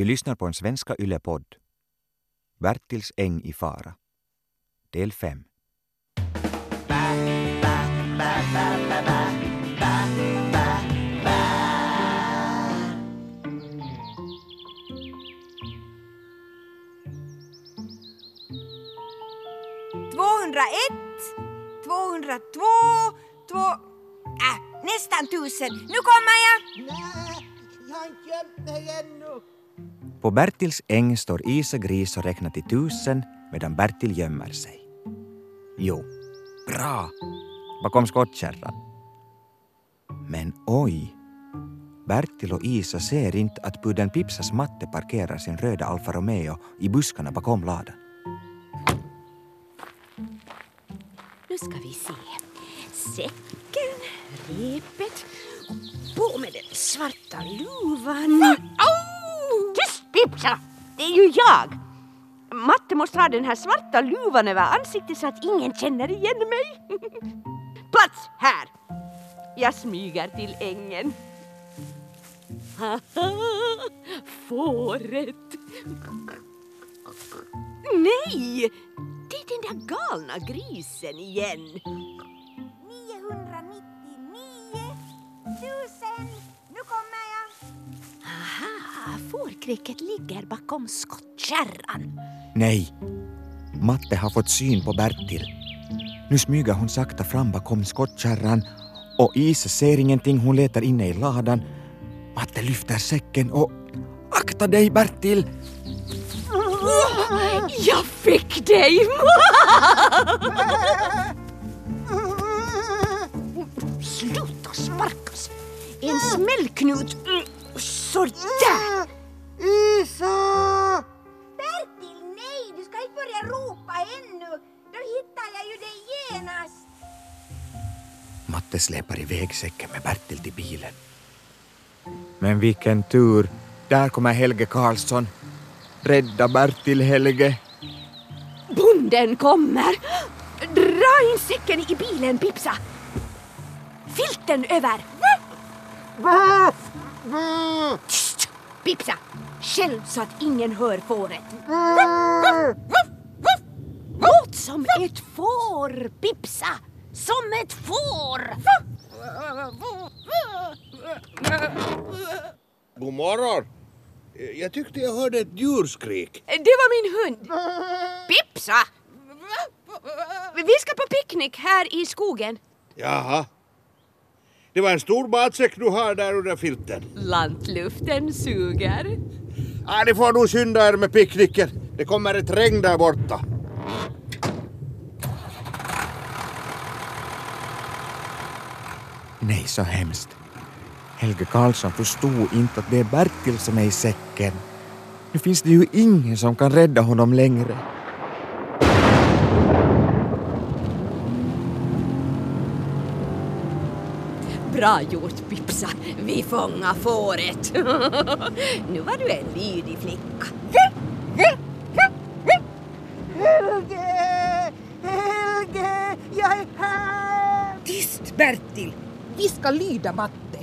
Du lyssnar på en svenska yllepodd. Bertils äng i fara. Del 5. Tvåhundraett, tvåhundratvå, två... Äh, nästan tusen. Nu kommer jag! Nej, jag har inte gömt mig ännu. På Bertils äng står Isa Gris och räknar till tusen medan Bertil gömmer sig. Jo, bra! Bakom skottkärran. Men oj! Bertil och Isa ser inte att pudden Pipsas matte parkerar sin röda Alfa Romeo i buskarna bakom ladan. Nu ska vi se. Säcken, repet, på med den svarta luvan. Au! Tipsa! Pipsa! Det är ju jag! Matte måste ha den här svarta luvan över ansiktet så att ingen känner igen mig. Plats här! Jag smyger till ängen. Fåret! Nej! Det är den där galna grisen igen. 999 tusen. Nu kommer jag. Aha, fårkräket ligger bakom skottkärran. Nej! Matte har fått syn på Bertil. Nu smyger hon sakta fram bakom skottkärran och Isa ser ingenting. Hon letar inne i ladan. Matte lyfter säcken och... Akta dig Bertil! Jag fick dig! Sluta sparkas! En smällknut. Mm, Sådär! Isa! Bertil, nej! Du ska inte börja ropa ännu. Då hittar jag ju dig genast. Matte släpar iväg säcken med Bertil till bilen. Men vilken tur! Där kommer Helge Karlsson. Rädda Bertil, Helge. Bonden kommer! Dra in säcken i bilen, Pipsa! Filten över! Va? Va? Tyst! Pipsa! Själv så att ingen hör fåret. Låt som ett får, Pipsa! Som ett får! God morgon. Jag tyckte jag hörde ett djurskrik. Det var min hund. Pipsa! Vi ska på picknick här i skogen. Jaha. Det var en stor matsäck du har där under filten. Lantluften suger. Ah, ni får nog skynda er med picknicken. Det kommer ett regn där borta. Nej, så hemskt. Helge Karlsson förstod inte att det är Bertil som är i säcken. Nu finns det ju ingen som kan rädda honom längre. Bra gjort Pipsa, vi fångar fåret. nu var du en lydig flicka. Helge! Helge! Jag är här! Tyst Bertil! Vi ska lyda matte.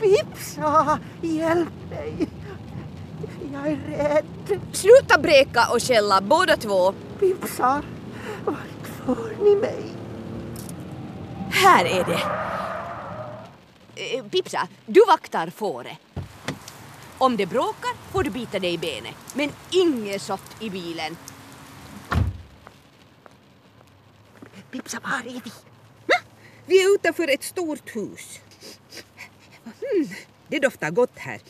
Pipsa! Hjälp mig! Jag är rädd. Sluta bräka och skälla båda två. Pipsa! Var får ni mig? Här är det. Eh, Pipsa, du vaktar fåret. Om det bråkar får du bita dig i benet, men inget soft i bilen. Pipsa, var är vi? Vi är utanför ett stort hus. Mm, det doftar gott här.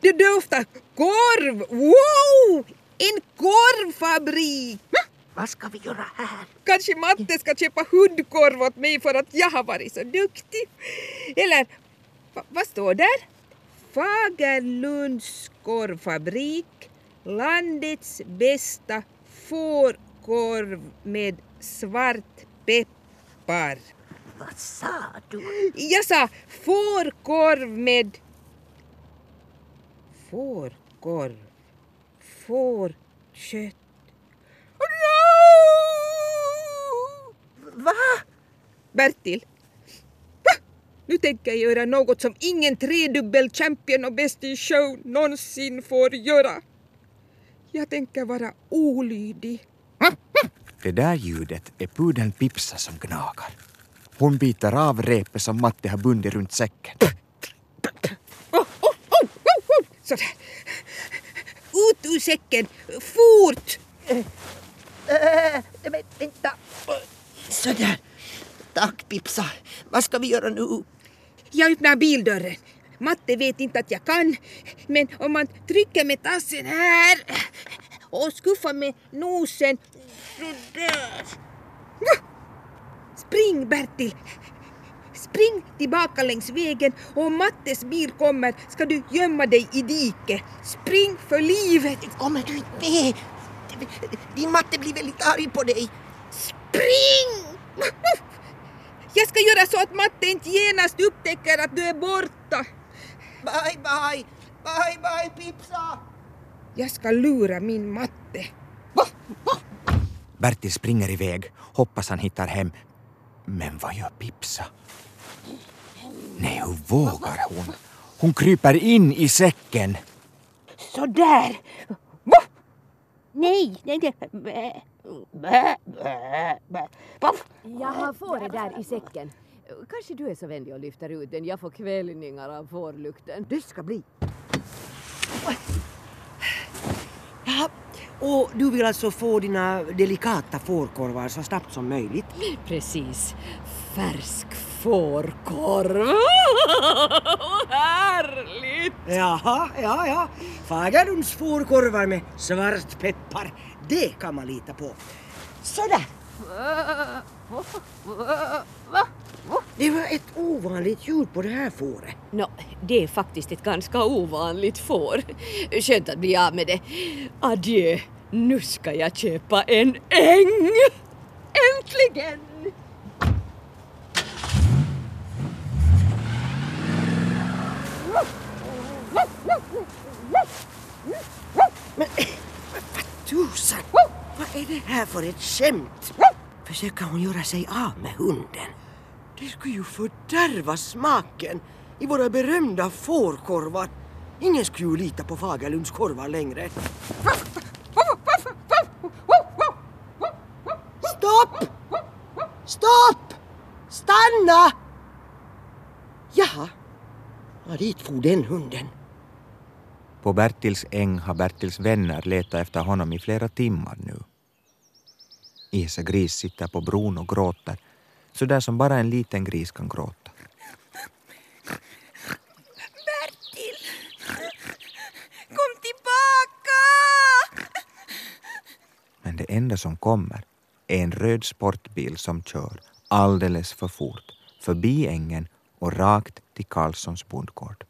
Det doftar korv! Wow! En korvfabrik! Vad ska vi göra här? Kanske Matte ska köpa hundkorv åt mig för att jag har varit så duktig. Eller, va, vad står där? Fagerlunds korvfabrik, landets bästa fårkorv med svartpeppar. Vad sa du? Jag sa fårkorv med... Fårkorv. Fårkött. No! Va? Bertil. Va? Nu tänker jag göra något som ingen tredubbel champion och bäst i show någonsin får göra. Jag tänker vara olydig. Det där ljudet är pudeln Pipsa som gnagar. Hon biter av repet som Matte har bundit runt säcken. Oh, oh, oh, oh, oh. Sådär. Ut ur säcken, fort! Äh, men vänta. Sådär. Tack Pipsa. Vad ska vi göra nu? Jag öppnar bildörren. Matte vet inte att jag kan, men om man trycker med tassen här och skuffar med nosen sådär. Spring Bertil! Spring tillbaka längs vägen och om Mattes bil kommer ska du gömma dig i diket. Spring för livet! Kommer du inte med? Din matte blir väldigt arg på dig. Spring! Jag ska göra så att Matte inte genast upptäcker att du är borta. Bye, bye. Bye, bye, Pipsa. Jag ska lura min matte. Bertil springer iväg, hoppas han hittar hem. Men vad gör Pipsa? Nej, hur vågar hon? Hon kryper in i säcken. Sådär! Nej, nej, nej. Jag har fåret där i säcken. Kanske du är så vänlig och lyfter ut den. Jag får kvällningar av fårlukten. Det ska bli. Ja, och du vill alltså få dina delikata fårkorvar så snabbt som möjligt? Precis. Färsk fårkorv. Härligt! Jaha, ja, ja. Fagerlunds fårkorvar med svartpeppar. Det kan man lita på. Sådär. Det var ett ovanligt ljud på det här fåret. Nå, det är faktiskt ett ganska ovanligt får. Skönt att bli av med det. Adjö. Nu ska jag köpa en äng! Äntligen! Men tusan! Vad är det här för ett skämt? Försöker hon göra sig av med hunden? Det skulle ju fördärva smaken i våra berömda fårkorvar. Ingen skulle ju lita på Fagerlunds korvar längre. Stopp! Stopp! Stanna! Jaha, ja, dit for den hunden. På Bertils äng har Bertils vänner letat efter honom i flera timmar nu. Isa Gris sitter på bron och gråter, så där som bara en liten gris kan gråta. Bertil! Kom tillbaka! Men det enda som kommer är en röd sportbil som kör alldeles för fort förbi ängen och rakt till Karlssons bondgård.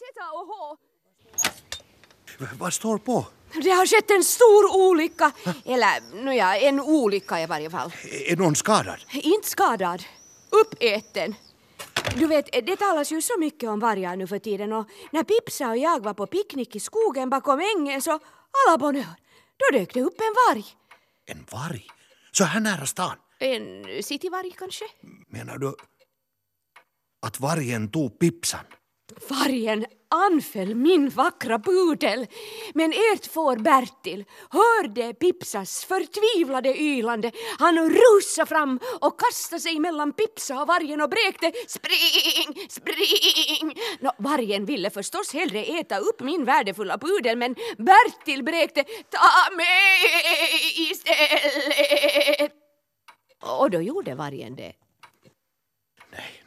Med Z och H. Vad står på? Det har skett en stor olycka. Eller, nåja, en olycka i varje fall. Är någon skadad? Inte skadad. Uppäten. Du vet, det talas ju så mycket om vargar nu för tiden och när Pipsa och jag var på picknick i skogen bakom ängen så, alla bonheur, då dök det upp en varg. En varg? Så här nära stan? En cityvarg kanske? Menar du att vargen tog Pipsan? Vargen anföll min vackra pudel. Men ert får Bertil hörde Pipsas förtvivlade ylande. Han rusade fram och kastade sig mellan Pipsa och vargen och bräkte spring, spring. Nå, vargen ville förstås hellre äta upp min värdefulla pudel men Bertil bräkte ta mig istället. Och då gjorde vargen det.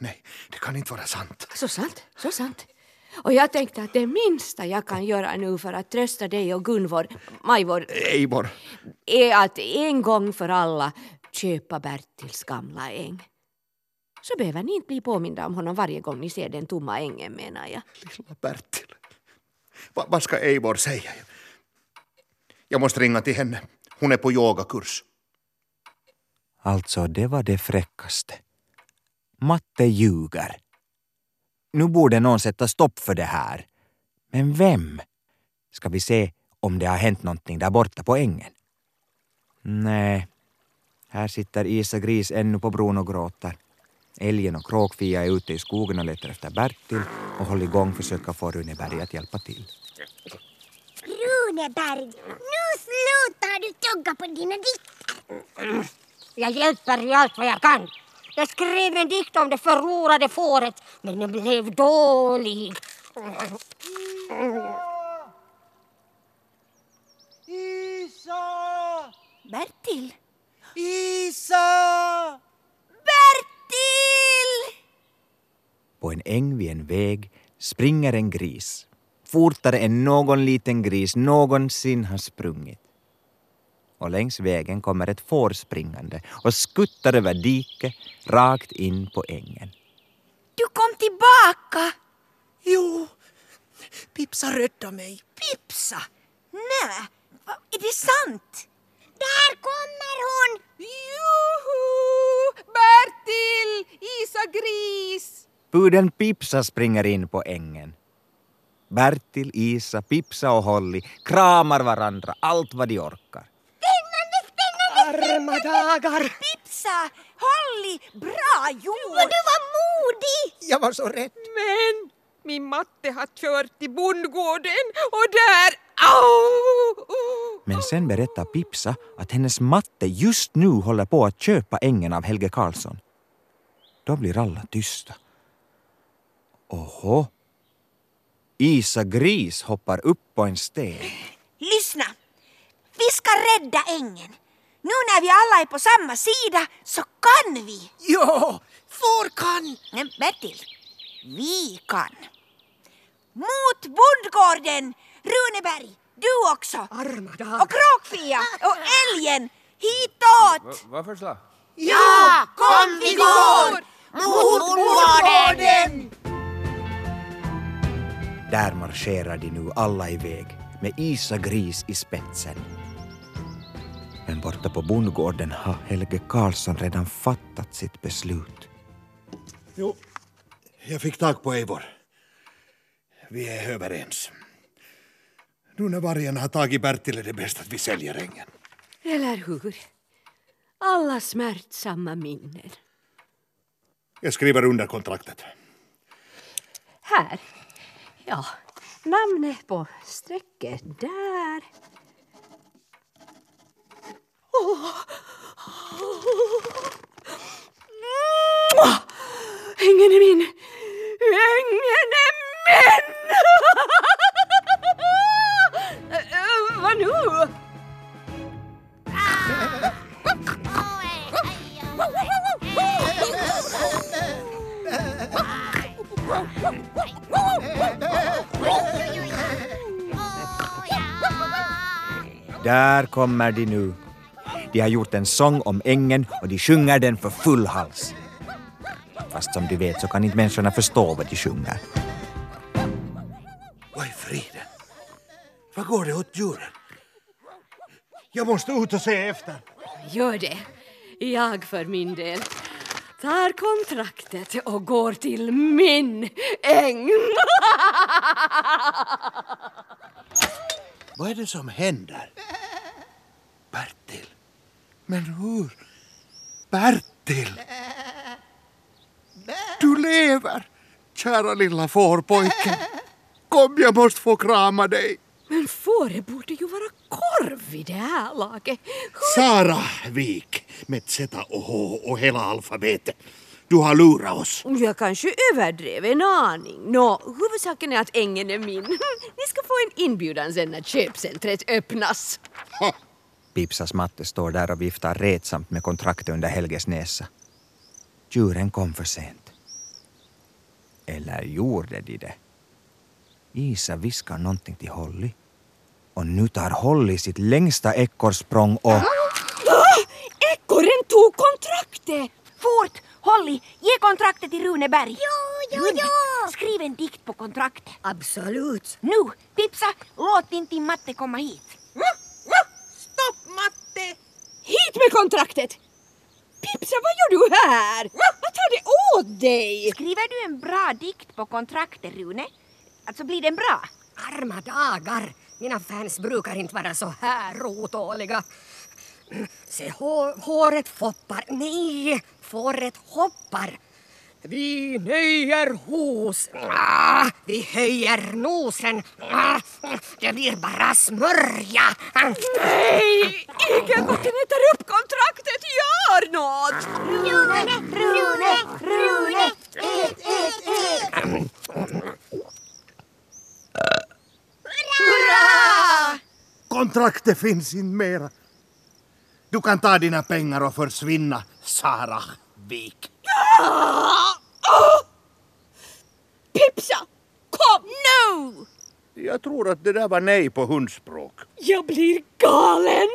Nej, det kan inte vara sant. Så sant, så sant. Och jag tänkte att det minsta jag kan göra nu för att trösta dig och Gunvor, Majvor, Eivor, är att en gång för alla köpa Bertils gamla äng. Så behöver ni inte bli påminda om honom varje gång ni ser den tomma ängen menar jag. lilla Bertil. Va, vad ska Eivor säga? Jag måste ringa till henne. Hon är på yogakurs. Alltså, det var det fräckaste. Matte ljuger. Nu borde någon sätta stopp för det här. Men vem? Ska vi se om det har hänt någonting där borta på ängen? Nej, här sitter Isa Gris ännu på bron och gråter. Älgen och Kråkfia är ute i skogen och letar efter Bertil och håller igång försöka få Runeberg att hjälpa till. Runeberg, nu slutar du tugga på dina dikter. Jag hjälper i allt vad jag kan. Jag skrev en dikt om det förlorade fåret, men den blev dålig. Isa! Bertil! Isa! Bertil! På en äng vid en väg springer en gris. Fortare än någon liten gris någonsin har sprungit. Och längs vägen kommer ett får springande och skuttar över diket rakt in på ängen. Du kom tillbaka! Jo, Pipsa räddade mig. Pipsa! Nej, va, är det sant? Där kommer hon! Juhu! Bertil! Isa Gris! Pudeln Pipsa springer in på ängen. Bertil, Isa, Pipsa och Holly kramar varandra allt vad de orkar. Arma dagar! Pipsa! Holly! Bra gjort! Du var modig! Jag var så rädd. Men min matte har kört till bondgården och där... Au! Men sen berättar Pipsa att hennes matte just nu håller på att köpa ängen av Helge Karlsson. Då blir alla tysta. Oho. Isa Gris hoppar upp på en sten. Lyssna! Vi ska rädda ängen. Nu när vi alla är på samma sida så kan vi. Jo, får kan! Men Bertil, vi kan. Mot bondgården! Runeberg, du också! Arma Och. Kråkfia och älgen! Hitåt! Vad för slag? Ja, kom vi går! Mot bondgården! Där marscherar de nu alla iväg med Isa Gris i spetsen. Borta på bondgården har Helge Karlsson redan fattat sitt beslut. Jo, jag fick tag på Eivor. Vi är överens. Nu när vargarna har tagit Bertil är det bäst att vi säljer ängen. Eller hur? Alla smärtsamma minnen. Jag skriver under kontraktet. Här. Ja, namnet på strecket där. Kommer de nu. De har gjort en sång om ängen och de sjunger den för full hals. Fast som du vet så kan inte människorna förstå vad de sjunger. Vad i friden? Vad går det åt djuren? Jag måste ut och se efter. Gör det. Jag för min del tar kontraktet och går till min äng. Vad är det som händer? Bertil. Men hur? Bertil! Du lever! Kära lilla fårpojke. Kom, jag måste få krama dig. Men fåret borde ju vara korv vid det här laget. Hur- Sara Wik med Z och H och hela alfabetet. Du har lurat oss. Jag kanske överdrev en aning. Nå, huvudsaken är att ängen är min. Ni ska få en inbjudan sen när köpcentret öppnas. Pipsas matte står där och viftar retsamt med kontraktet under Helges näsa. Djuren kom för sent. Eller gjorde de det? Isa viskar någonting till Holly. Och nu tar Holly sitt längsta ekorrsprång och... Ekorren tog kontraktet! Fort! Holly, ge kontraktet till Runeberg. Jo, jo, Rune, jo! Skriv en dikt på kontraktet. Absolut. Nu, Pipsa, låt din din matte komma hit. Matte! Hit med kontraktet! Pipsa, vad gör du här? Vad tar det åt dig? Skriver du en bra dikt på kontraktet, Rune? Alltså blir den bra? Arma dagar. Mina fans brukar inte vara så här otåliga. Se, hår, håret foppar. Nej, fåret hoppar. Vi nöjer hos. Ah, vi höjer nosen. Ah, det blir bara smörja. Nej! Igelbocken äter upp kontraktet! Gör något! Rune, Rune, Rune, ät, ät, ät! Kontraktet finns inte mera. Du kan ta dina pengar och försvinna, Sara Wik. Pipsa! Kom nu! Jag tror att det där var nej på hundspråk. Jag blir galen!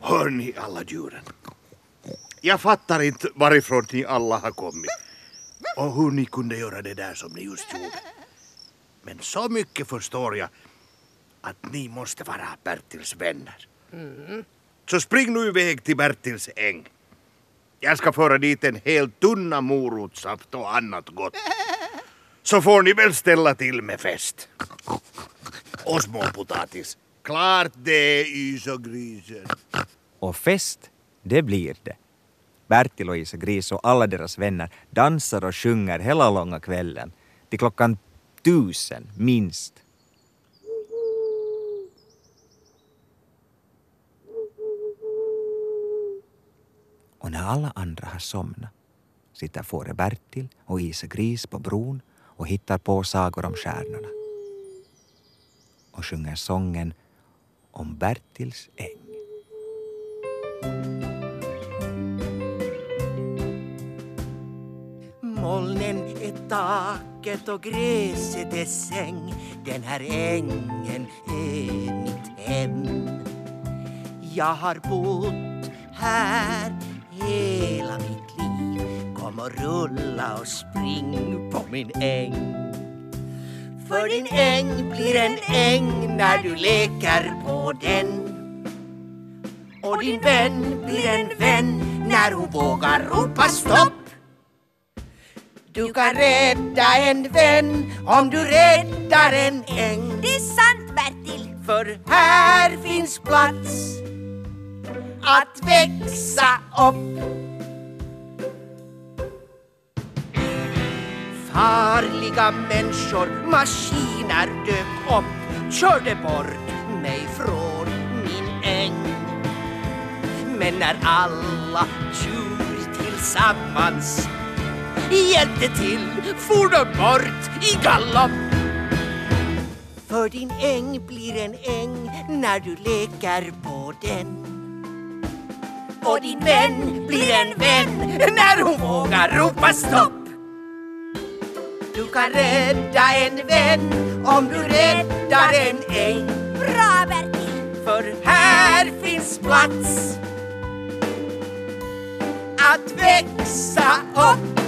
Hör ni alla djuren? Jag fattar inte varifrån ni alla har kommit. Och hur ni kunde göra det där som ni just gjorde. Men så mycket förstår jag att ni måste vara Bertils vänner. Så spring nu iväg till Bertils äng. Jag ska föra dit en hel tunna morotssaft och annat gott. Så får ni väl ställa till med fest. Och småpotatis. Klart det, Isa-grisen. Och fest, det blir det. Bertil och Isa Gris och alla deras vänner dansar och sjunger hela långa kvällen. Till klockan tusen, minst. Och när alla andra har somnat sitter fåre Bertil och Isa Gris på bron och hittar på sagor om stjärnorna. Och sjunger sången om Bertils äng. Molnen är taket och gräset är säng Den här ängen är mitt hem Jag har bott här hela mitt liv. Kom och rulla och spring på min äng. För din äng blir en äng när du leker på den. Och din vän blir en vän när hon vågar ropa stopp. Du kan rädda en vän om du räddar en äng. Det är sant, Bertil. För här finns plats att växa upp. Farliga människor, maskiner dök upp, körde bort mig från min äng. Men när alla djur tillsammans hjälpte till for de bort i galopp. För din äng blir en äng när du leker på den. Och din vän blir en vän när hon vågar ropa stopp. Du kan rädda en vän om du räddar en äng. Bra, Bertil. För här finns plats att växa upp.